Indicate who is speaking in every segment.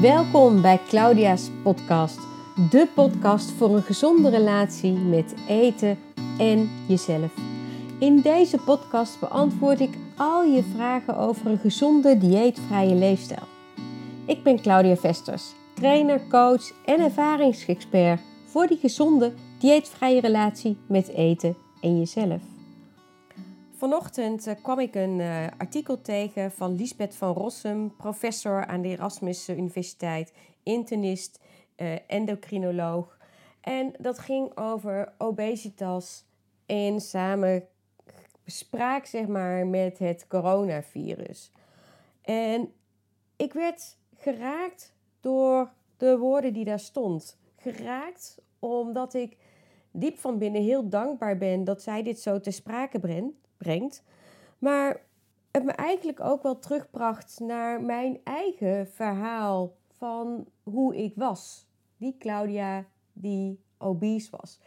Speaker 1: Welkom bij Claudia's podcast, de podcast voor een gezonde relatie met eten en jezelf. In deze podcast beantwoord ik al je vragen over een gezonde dieetvrije leefstijl. Ik ben Claudia Vesters, trainer, coach en ervaringsexpert voor die gezonde dieetvrije relatie met eten en jezelf. Vanochtend eh, kwam ik een uh, artikel tegen van Lisbeth van Rossum, professor aan de Erasmus Universiteit, internist, uh, endocrinoloog. En dat ging over obesitas in samenspraak zeg maar, met het coronavirus. En ik werd geraakt door de woorden die daar stond. Geraakt omdat ik diep van binnen heel dankbaar ben dat zij dit zo ter sprake brengt brengt. Maar het me eigenlijk ook wel terugbracht naar mijn eigen verhaal van hoe ik was. Die Claudia die obese was.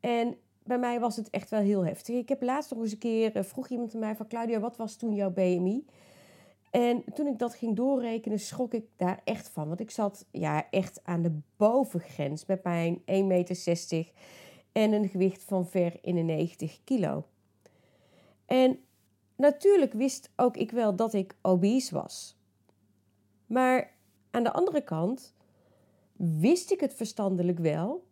Speaker 1: En bij mij was het echt wel heel heftig. Ik heb laatst nog eens een keer, eh, vroeg iemand aan mij van Claudia, wat was toen jouw BMI? En toen ik dat ging doorrekenen, schrok ik daar echt van. Want ik zat ja, echt aan de bovengrens met mijn 1,60 meter en een gewicht van ver in de 90 kilo. En natuurlijk wist ook ik wel dat ik obese was. Maar aan de andere kant wist ik het verstandelijk wel.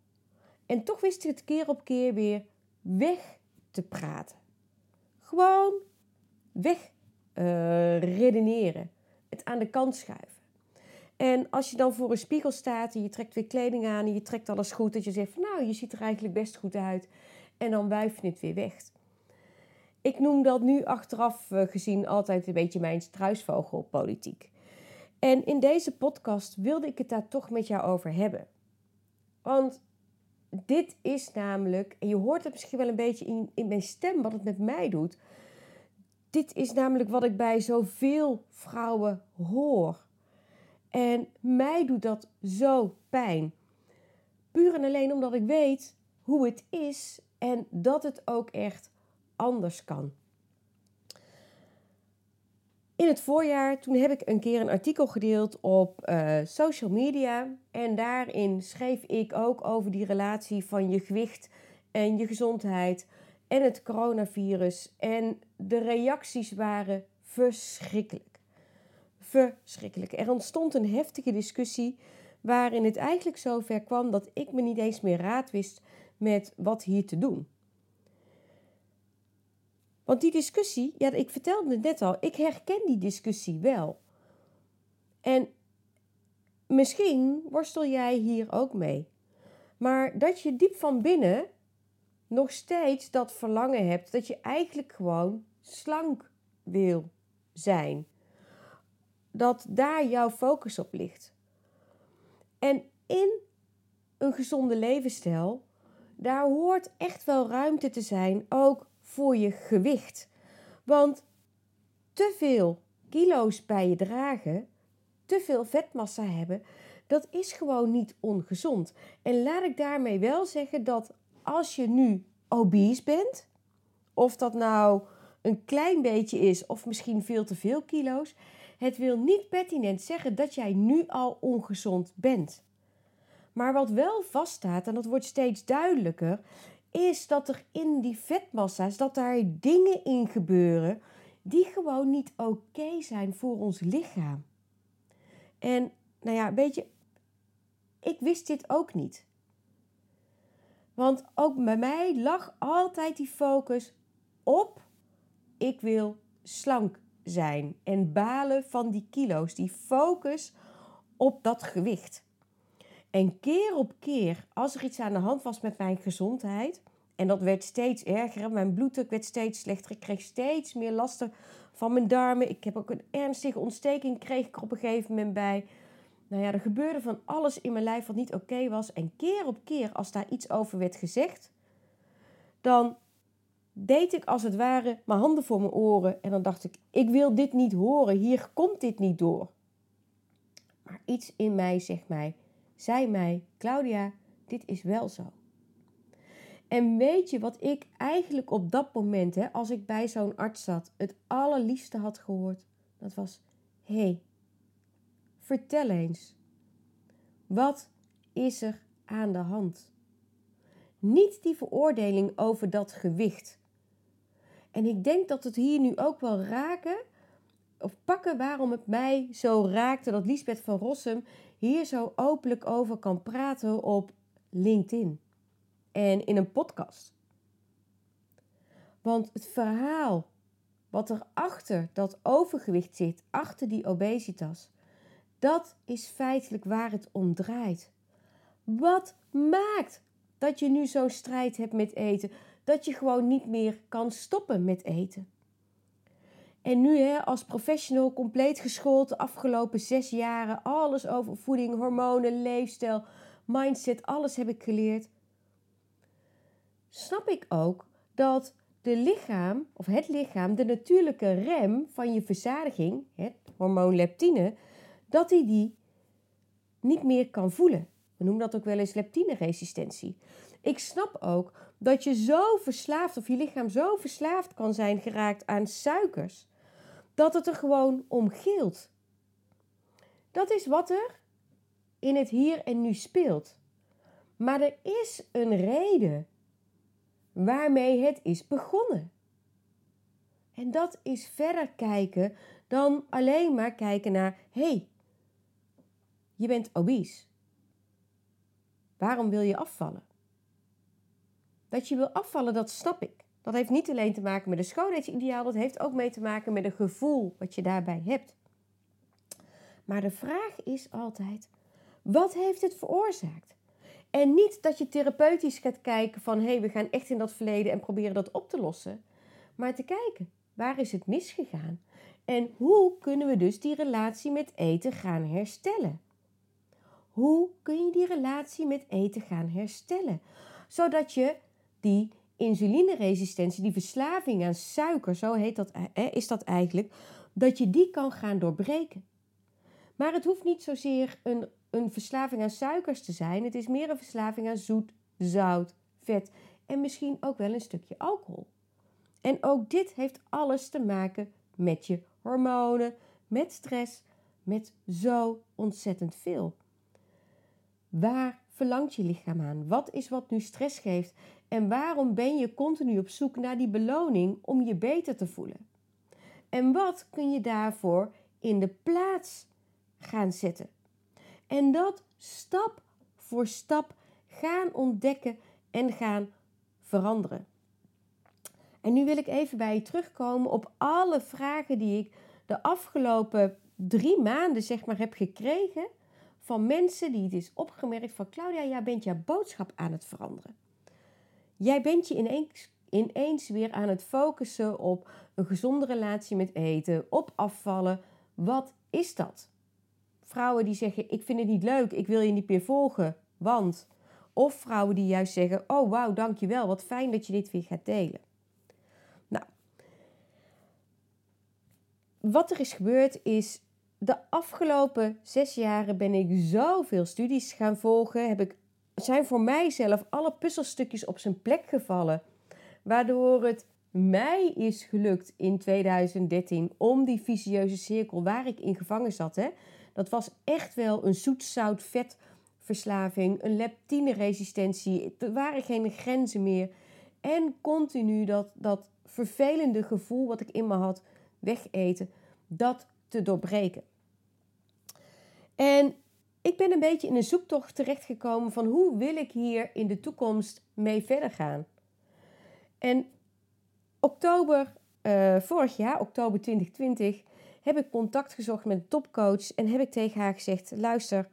Speaker 1: En toch wist ik het keer op keer weer weg te praten. Gewoon weg uh, redeneren. Het aan de kant schuiven. En als je dan voor een spiegel staat en je trekt weer kleding aan en je trekt alles goed, dat je zegt van nou, je ziet er eigenlijk best goed uit. En dan wuif je het weer weg. Ik noem dat nu achteraf eh, gezien altijd een beetje mijn struisvogelpolitiek. En in deze podcast wilde ik het daar toch met jou over hebben. Want dit is namelijk, en je hoort het misschien wel een beetje in, in mijn stem wat het met mij doet. Dit is namelijk wat ik bij zoveel vrouwen hoor. En mij doet dat zo pijn. Puur en alleen omdat ik weet hoe het is en dat het ook echt anders kan. In het voorjaar, toen heb ik een keer een artikel gedeeld op uh, social media. En daarin schreef ik ook over die relatie van je gewicht en je gezondheid en het coronavirus. En de reacties waren verschrikkelijk. Verschrikkelijk. Er ontstond een heftige discussie waarin het eigenlijk zover kwam dat ik me niet eens meer raad wist met wat hier te doen. Want die discussie, ja, ik vertelde het net al, ik herken die discussie wel. En misschien worstel jij hier ook mee. Maar dat je diep van binnen nog steeds dat verlangen hebt dat je eigenlijk gewoon slank wil zijn. Dat daar jouw focus op ligt. En in een gezonde levensstijl, daar hoort echt wel ruimte te zijn, ook voor je gewicht. Want te veel kilo's bij je dragen, te veel vetmassa hebben, dat is gewoon niet ongezond. En laat ik daarmee wel zeggen dat als je nu obese bent, of dat nou een klein beetje is of misschien veel te veel kilo's, het wil niet pertinent zeggen dat jij nu al ongezond bent. Maar wat wel vaststaat, en dat wordt steeds duidelijker, is dat er in die vetmassa's, dat daar dingen in gebeuren die gewoon niet oké zijn voor ons lichaam. En nou ja, weet je, ik wist dit ook niet. Want ook bij mij lag altijd die focus op ik wil slank zijn en balen van die kilo's, die focus op dat gewicht. En keer op keer, als er iets aan de hand was met mijn gezondheid, en dat werd steeds erger, mijn bloeddruk werd steeds slechter, ik kreeg steeds meer lasten van mijn darmen. Ik heb ook een ernstige ontsteking, kreeg ik er op een gegeven moment bij. Nou ja, er gebeurde van alles in mijn lijf wat niet oké was. En keer op keer, als daar iets over werd gezegd, dan deed ik als het ware mijn handen voor mijn oren. En dan dacht ik, ik wil dit niet horen, hier komt dit niet door. Maar iets in mij zegt mij, zei mij, Claudia, dit is wel zo. En weet je wat ik eigenlijk op dat moment, hè, als ik bij zo'n arts zat, het allerliefste had gehoord? Dat was: hé, hey, vertel eens, Wat is er aan de hand? Niet die veroordeling over dat gewicht. En ik denk dat het hier nu ook wel raken, of pakken waarom het mij zo raakte dat Liesbeth van Rossum hier zo openlijk over kan praten op LinkedIn en in een podcast. Want het verhaal wat er achter dat overgewicht zit, achter die obesitas, dat is feitelijk waar het om draait. Wat maakt dat je nu zo'n strijd hebt met eten? Dat je gewoon niet meer kan stoppen met eten. En nu hè, als professional compleet geschoold de afgelopen zes jaren, alles over voeding, hormonen, leefstijl, mindset, alles heb ik geleerd. Snap ik ook dat de lichaam, of het lichaam, de natuurlijke rem van je verzadiging, het hormoon leptine, dat hij die niet meer kan voelen. We noemen dat ook wel eens leptineresistentie. Ik snap ook dat je zo verslaafd, of je lichaam zo verslaafd kan zijn geraakt aan suikers, dat het er gewoon om gilt. Dat is wat er in het hier en nu speelt. Maar er is een reden waarmee het is begonnen. En dat is verder kijken dan alleen maar kijken naar: hé, hey, je bent obese. Waarom wil je afvallen? Dat je wil afvallen, dat snap ik. Dat heeft niet alleen te maken met een schoonheidsideaal, dat heeft ook mee te maken met een gevoel wat je daarbij hebt. Maar de vraag is altijd: wat heeft het veroorzaakt? En niet dat je therapeutisch gaat kijken van hé, hey, we gaan echt in dat verleden en proberen dat op te lossen. Maar te kijken, waar is het misgegaan? En hoe kunnen we dus die relatie met eten gaan herstellen? Hoe kun je die relatie met eten gaan herstellen? Zodat je die insulineresistentie, die verslaving aan suiker, zo heet dat, is dat eigenlijk, dat je die kan gaan doorbreken. Maar het hoeft niet zozeer een, een verslaving aan suikers te zijn. Het is meer een verslaving aan zoet, zout, vet en misschien ook wel een stukje alcohol. En ook dit heeft alles te maken met je hormonen, met stress, met zo ontzettend veel. Waar verlangt je lichaam aan? Wat is wat nu stress geeft? En waarom ben je continu op zoek naar die beloning om je beter te voelen? En wat kun je daarvoor in de plaats gaan zetten? En dat stap voor stap gaan ontdekken en gaan veranderen. En nu wil ik even bij je terugkomen op alle vragen die ik de afgelopen drie maanden zeg maar heb gekregen van mensen die het is opgemerkt van Claudia, jij bent jouw boodschap aan het veranderen. Jij bent je ineens, ineens weer aan het focussen op een gezonde relatie met eten, op afvallen. Wat is dat? Vrouwen die zeggen: Ik vind het niet leuk, ik wil je niet meer volgen, want. Of vrouwen die juist zeggen: Oh wauw, dankjewel, wat fijn dat je dit weer gaat delen. Nou, wat er is gebeurd is de afgelopen zes jaren ben ik zoveel studies gaan volgen. Heb ik, zijn voor mijzelf alle puzzelstukjes op zijn plek gevallen. Waardoor het mij is gelukt in 2013 om die vicieuze cirkel waar ik in gevangen zat. Hè, dat was echt wel een zoet-zout-vet verslaving, een leptineresistentie. Er waren geen grenzen meer. En continu dat, dat vervelende gevoel wat ik in me had, wegeten, dat te doorbreken. En ik ben een beetje in een zoektocht terechtgekomen van hoe wil ik hier in de toekomst mee verder gaan. En oktober uh, vorig jaar, oktober 2020, heb ik contact gezocht met een topcoach en heb ik tegen haar gezegd: luister,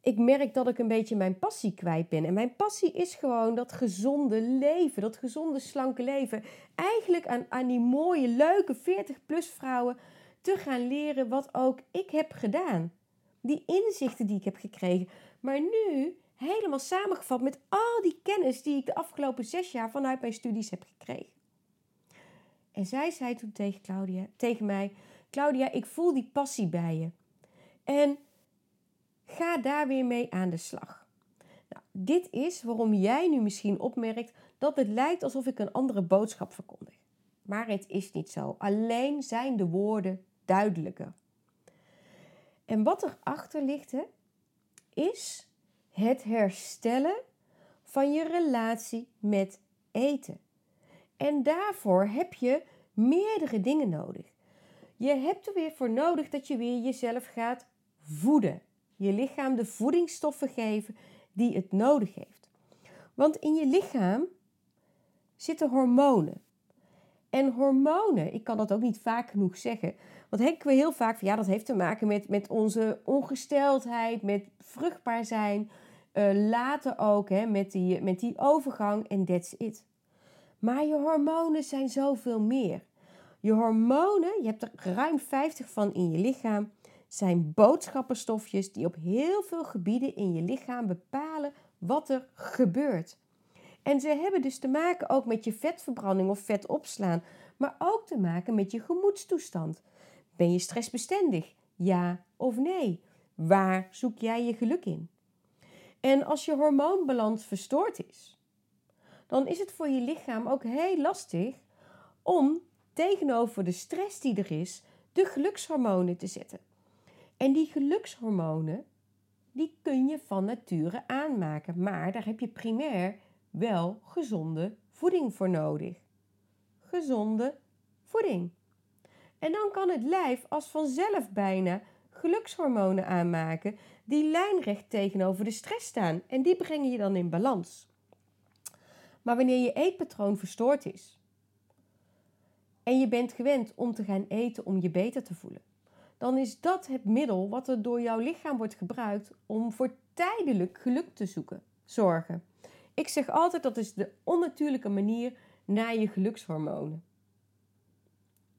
Speaker 1: ik merk dat ik een beetje mijn passie kwijt ben. En mijn passie is gewoon dat gezonde leven, dat gezonde slanke leven. Eigenlijk aan, aan die mooie, leuke 40-plus vrouwen te gaan leren wat ook ik heb gedaan die inzichten die ik heb gekregen. Maar nu helemaal samengevat met al die kennis die ik de afgelopen zes jaar vanuit mijn studies heb gekregen. En zij zei toen tegen, Claudia, tegen mij: Claudia, ik voel die passie bij je. En ga daar weer mee aan de slag. Nou, dit is waarom jij nu misschien opmerkt dat het lijkt alsof ik een andere boodschap verkondig. Maar het is niet zo. Alleen zijn de woorden duidelijker. En wat erachter ligt, hè, is het herstellen van je relatie met eten. En daarvoor heb je meerdere dingen nodig. Je hebt er weer voor nodig dat je weer jezelf gaat voeden. Je lichaam de voedingsstoffen geven die het nodig heeft. Want in je lichaam zitten hormonen. En hormonen, ik kan dat ook niet vaak genoeg zeggen. Want denken we heel vaak van ja, dat heeft te maken met, met onze ongesteldheid, met vruchtbaar zijn. Uh, later ook hè, met, die, met die overgang en that's it. Maar je hormonen zijn zoveel meer. Je hormonen, je hebt er ruim 50 van in je lichaam, zijn boodschappenstofjes die op heel veel gebieden in je lichaam bepalen wat er gebeurt. En ze hebben dus te maken ook met je vetverbranding of vet opslaan, maar ook te maken met je gemoedstoestand. Ben je stressbestendig? Ja of nee? Waar zoek jij je geluk in? En als je hormoonbalans verstoord is, dan is het voor je lichaam ook heel lastig om tegenover de stress die er is, de gelukshormonen te zetten. En die gelukshormonen, die kun je van nature aanmaken, maar daar heb je primair wel gezonde voeding voor nodig. Gezonde voeding. En dan kan het lijf als vanzelf bijna gelukshormonen aanmaken die lijnrecht tegenover de stress staan en die brengen je dan in balans. Maar wanneer je eetpatroon verstoord is en je bent gewend om te gaan eten om je beter te voelen, dan is dat het middel wat er door jouw lichaam wordt gebruikt om voor tijdelijk geluk te zoeken, zorgen. Ik zeg altijd dat is de onnatuurlijke manier naar je gelukshormonen.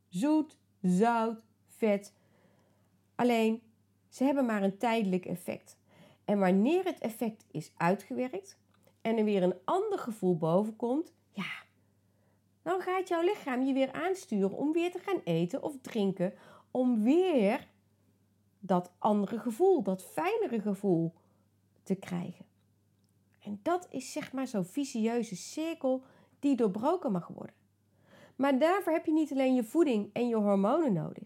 Speaker 1: Zoet, zout, vet. Alleen, ze hebben maar een tijdelijk effect. En wanneer het effect is uitgewerkt en er weer een ander gevoel boven komt, ja, dan gaat jouw lichaam je weer aansturen om weer te gaan eten of drinken, om weer dat andere gevoel, dat fijnere gevoel te krijgen. En dat is zeg maar zo'n vicieuze cirkel die doorbroken mag worden. Maar daarvoor heb je niet alleen je voeding en je hormonen nodig.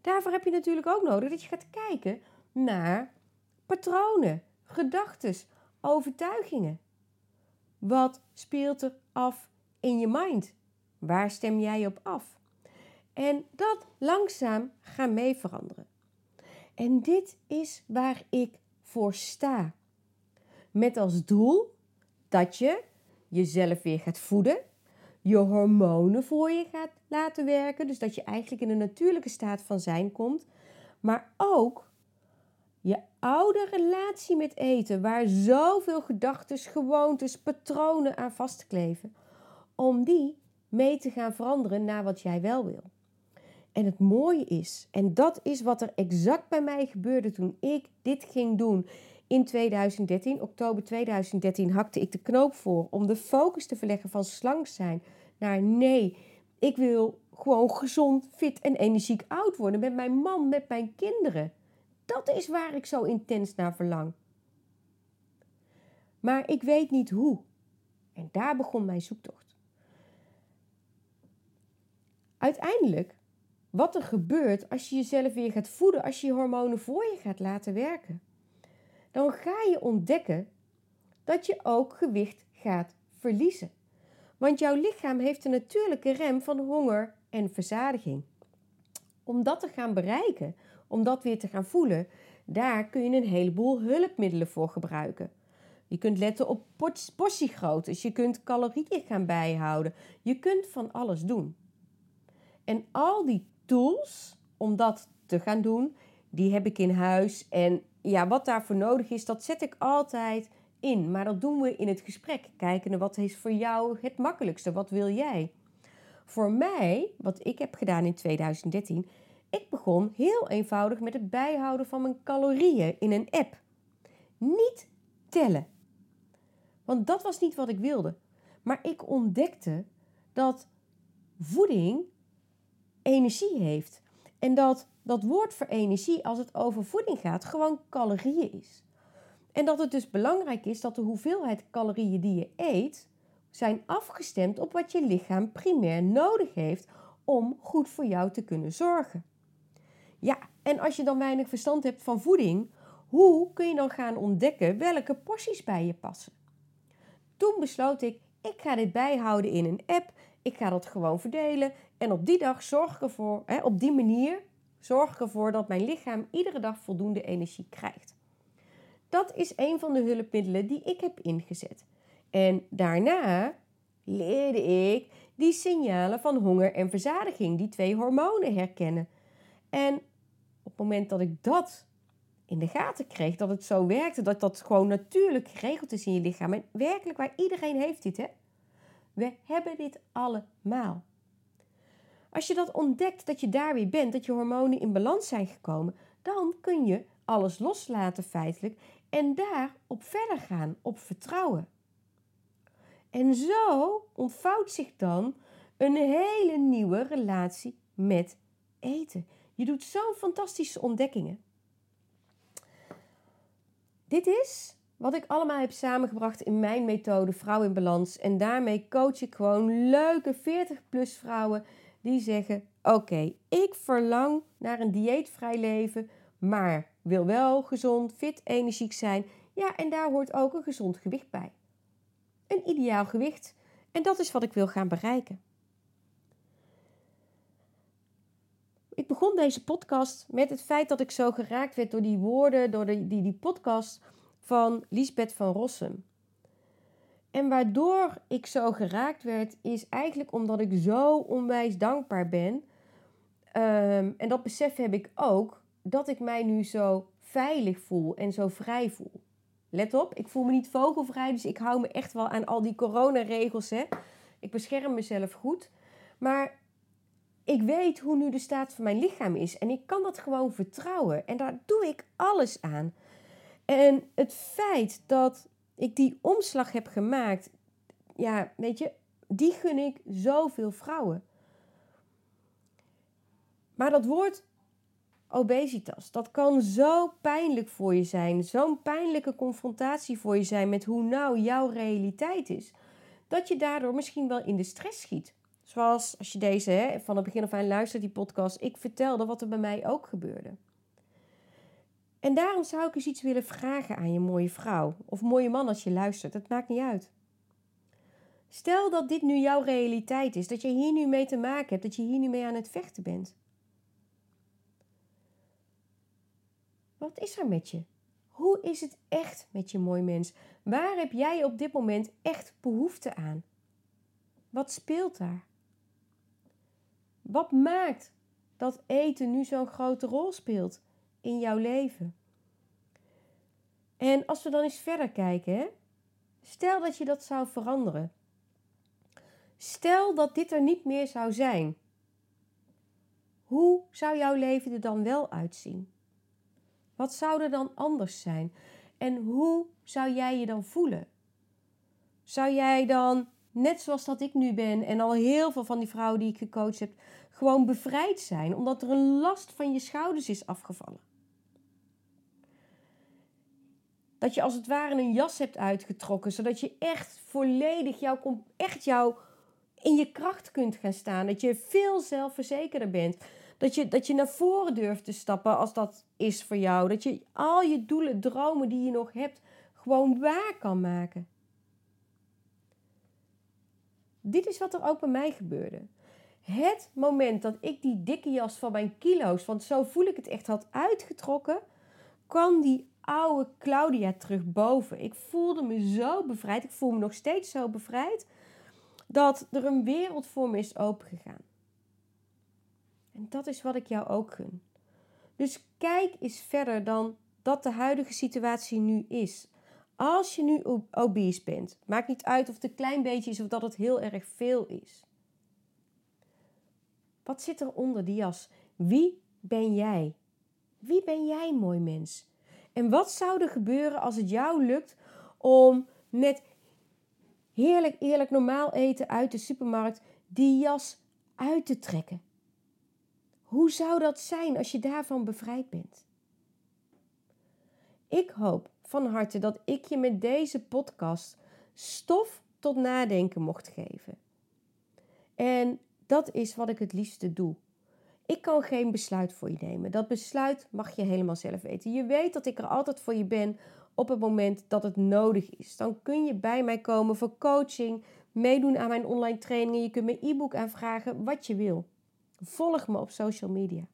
Speaker 1: Daarvoor heb je natuurlijk ook nodig dat je gaat kijken naar patronen, gedachten, overtuigingen. Wat speelt er af in je mind? Waar stem jij op af? En dat langzaam gaan mee veranderen. En dit is waar ik voor sta. Met als doel dat je jezelf weer gaat voeden, je hormonen voor je gaat laten werken, dus dat je eigenlijk in een natuurlijke staat van zijn komt, maar ook je oude relatie met eten, waar zoveel gedachten, gewoontes, patronen aan vastkleven, om die mee te gaan veranderen naar wat jij wel wil. En het mooie is, en dat is wat er exact bij mij gebeurde toen ik dit ging doen in 2013, oktober 2013, hakte ik de knoop voor om de focus te verleggen van slank zijn naar nee, ik wil gewoon gezond, fit en energiek oud worden met mijn man, met mijn kinderen. Dat is waar ik zo intens naar verlang. Maar ik weet niet hoe. En daar begon mijn zoektocht. Uiteindelijk, wat er gebeurt als je jezelf weer gaat voeden, als je je hormonen voor je gaat laten werken dan ga je ontdekken dat je ook gewicht gaat verliezen. Want jouw lichaam heeft een natuurlijke rem van honger en verzadiging. Om dat te gaan bereiken, om dat weer te gaan voelen, daar kun je een heleboel hulpmiddelen voor gebruiken. Je kunt letten op portiegroottes, je kunt calorieën gaan bijhouden, je kunt van alles doen. En al die tools om dat te gaan doen, die heb ik in huis en ja, wat daarvoor nodig is, dat zet ik altijd in. Maar dat doen we in het gesprek. Kijken naar wat is voor jou het makkelijkste. Wat wil jij? Voor mij, wat ik heb gedaan in 2013, ik begon heel eenvoudig met het bijhouden van mijn calorieën in een app. Niet tellen. Want dat was niet wat ik wilde. Maar ik ontdekte dat voeding energie heeft. En dat dat woord voor energie, als het over voeding gaat, gewoon calorieën is. En dat het dus belangrijk is dat de hoeveelheid calorieën die je eet, zijn afgestemd op wat je lichaam primair nodig heeft om goed voor jou te kunnen zorgen. Ja, en als je dan weinig verstand hebt van voeding, hoe kun je dan gaan ontdekken welke porties bij je passen? Toen besloot ik, ik ga dit bijhouden in een app. Ik ga dat gewoon verdelen. En op die dag zorg ik ervoor, hè, op die manier zorg ik ervoor dat mijn lichaam iedere dag voldoende energie krijgt. Dat is een van de hulpmiddelen die ik heb ingezet. En daarna leerde ik die signalen van honger en verzadiging, die twee hormonen herkennen. En op het moment dat ik dat in de gaten kreeg, dat het zo werkte, dat dat gewoon natuurlijk geregeld is in je lichaam. En werkelijk waar iedereen heeft dit, hè? We hebben dit allemaal. Als je dat ontdekt, dat je daar weer bent, dat je hormonen in balans zijn gekomen, dan kun je alles loslaten feitelijk en daarop verder gaan, op vertrouwen. En zo ontvouwt zich dan een hele nieuwe relatie met eten. Je doet zo'n fantastische ontdekkingen. Dit is wat ik allemaal heb samengebracht in mijn methode Vrouw in Balans. En daarmee coach ik gewoon leuke 40-plus vrouwen die zeggen: Oké, ik verlang naar een dieetvrij leven, maar wil wel gezond, fit, energiek zijn. Ja, en daar hoort ook een gezond gewicht bij. Een ideaal gewicht. En dat is wat ik wil gaan bereiken. Ik begon deze podcast met het feit dat ik zo geraakt werd door die woorden, door die, die, die podcast van Lisbeth van Rossum. En waardoor ik zo geraakt werd, is eigenlijk omdat ik zo onwijs dankbaar ben. Ehm, en dat besef heb ik ook, dat ik mij nu zo veilig voel en zo vrij voel. Let op, ik voel me niet vogelvrij, dus ik hou me echt wel aan al die coronaregels. Hè. Ik bescherm mezelf goed. Maar ik weet hoe nu de staat van mijn lichaam is. En ik kan dat gewoon vertrouwen. En daar doe ik alles aan. En het feit dat ik die omslag heb gemaakt, ja, weet je, die gun ik zoveel vrouwen. Maar dat woord obesitas, dat kan zo pijnlijk voor je zijn, zo'n pijnlijke confrontatie voor je zijn met hoe nou jouw realiteit is, dat je daardoor misschien wel in de stress schiet. Zoals als je deze hè, van het begin af aan luistert, die podcast, ik vertelde wat er bij mij ook gebeurde. En daarom zou ik eens iets willen vragen aan je mooie vrouw of mooie man als je luistert. Het maakt niet uit. Stel dat dit nu jouw realiteit is, dat je hier nu mee te maken hebt, dat je hier nu mee aan het vechten bent. Wat is er met je? Hoe is het echt met je mooi mens? Waar heb jij op dit moment echt behoefte aan? Wat speelt daar? Wat maakt dat eten nu zo'n grote rol speelt in jouw leven? En als we dan eens verder kijken, stel dat je dat zou veranderen. Stel dat dit er niet meer zou zijn. Hoe zou jouw leven er dan wel uitzien? Wat zou er dan anders zijn? En hoe zou jij je dan voelen? Zou jij dan, net zoals dat ik nu ben en al heel veel van die vrouwen die ik gecoacht heb, gewoon bevrijd zijn omdat er een last van je schouders is afgevallen? Dat je als het ware een jas hebt uitgetrokken, zodat je echt volledig jouw, echt jou in je kracht kunt gaan staan. Dat je veel zelfverzekerder bent. Dat je, dat je naar voren durft te stappen als dat is voor jou. Dat je al je doelen, dromen die je nog hebt, gewoon waar kan maken. Dit is wat er ook bij mij gebeurde. Het moment dat ik die dikke jas van mijn kilo's, want zo voel ik het echt, had uitgetrokken, kwam die oude Claudia terug boven. Ik voelde me zo bevrijd. Ik voel me nog steeds zo bevrijd. Dat er een wereld voor me is opengegaan. En dat is wat ik jou ook gun. Dus kijk eens verder dan dat de huidige situatie nu is. Als je nu obese bent, maakt niet uit of het een klein beetje is of dat het heel erg veel is. Wat zit er onder die jas? Wie ben jij? Wie ben jij, mooi mens? En wat zou er gebeuren als het jou lukt om met heerlijk, eerlijk, normaal eten uit de supermarkt die jas uit te trekken? Hoe zou dat zijn als je daarvan bevrijd bent? Ik hoop van harte dat ik je met deze podcast stof tot nadenken mocht geven. En dat is wat ik het liefste doe. Ik kan geen besluit voor je nemen. Dat besluit mag je helemaal zelf weten. Je weet dat ik er altijd voor je ben op het moment dat het nodig is. Dan kun je bij mij komen voor coaching, meedoen aan mijn online trainingen. Je kunt mijn e-book aanvragen, wat je wil. Volg me op social media.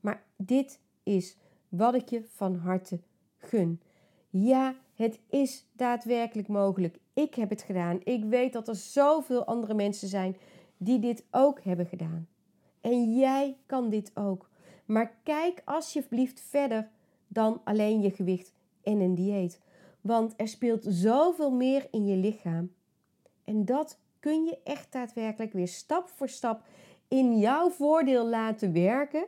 Speaker 1: Maar dit is wat ik je van harte gun. Ja, het is daadwerkelijk mogelijk. Ik heb het gedaan. Ik weet dat er zoveel andere mensen zijn die dit ook hebben gedaan. En jij kan dit ook. Maar kijk alsjeblieft verder dan alleen je gewicht en een dieet. Want er speelt zoveel meer in je lichaam. En dat kun je echt daadwerkelijk weer stap voor stap in jouw voordeel laten werken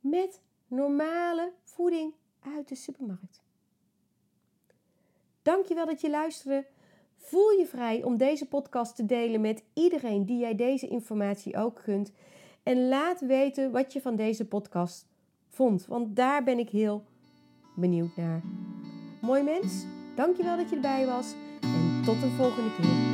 Speaker 1: met normale voeding uit de supermarkt. Dankjewel dat je luisterde. Voel je vrij om deze podcast te delen met iedereen die jij deze informatie ook gunt. En laat weten wat je van deze podcast vond, want daar ben ik heel benieuwd naar. Mooi mens, dankjewel dat je erbij was en tot de volgende keer.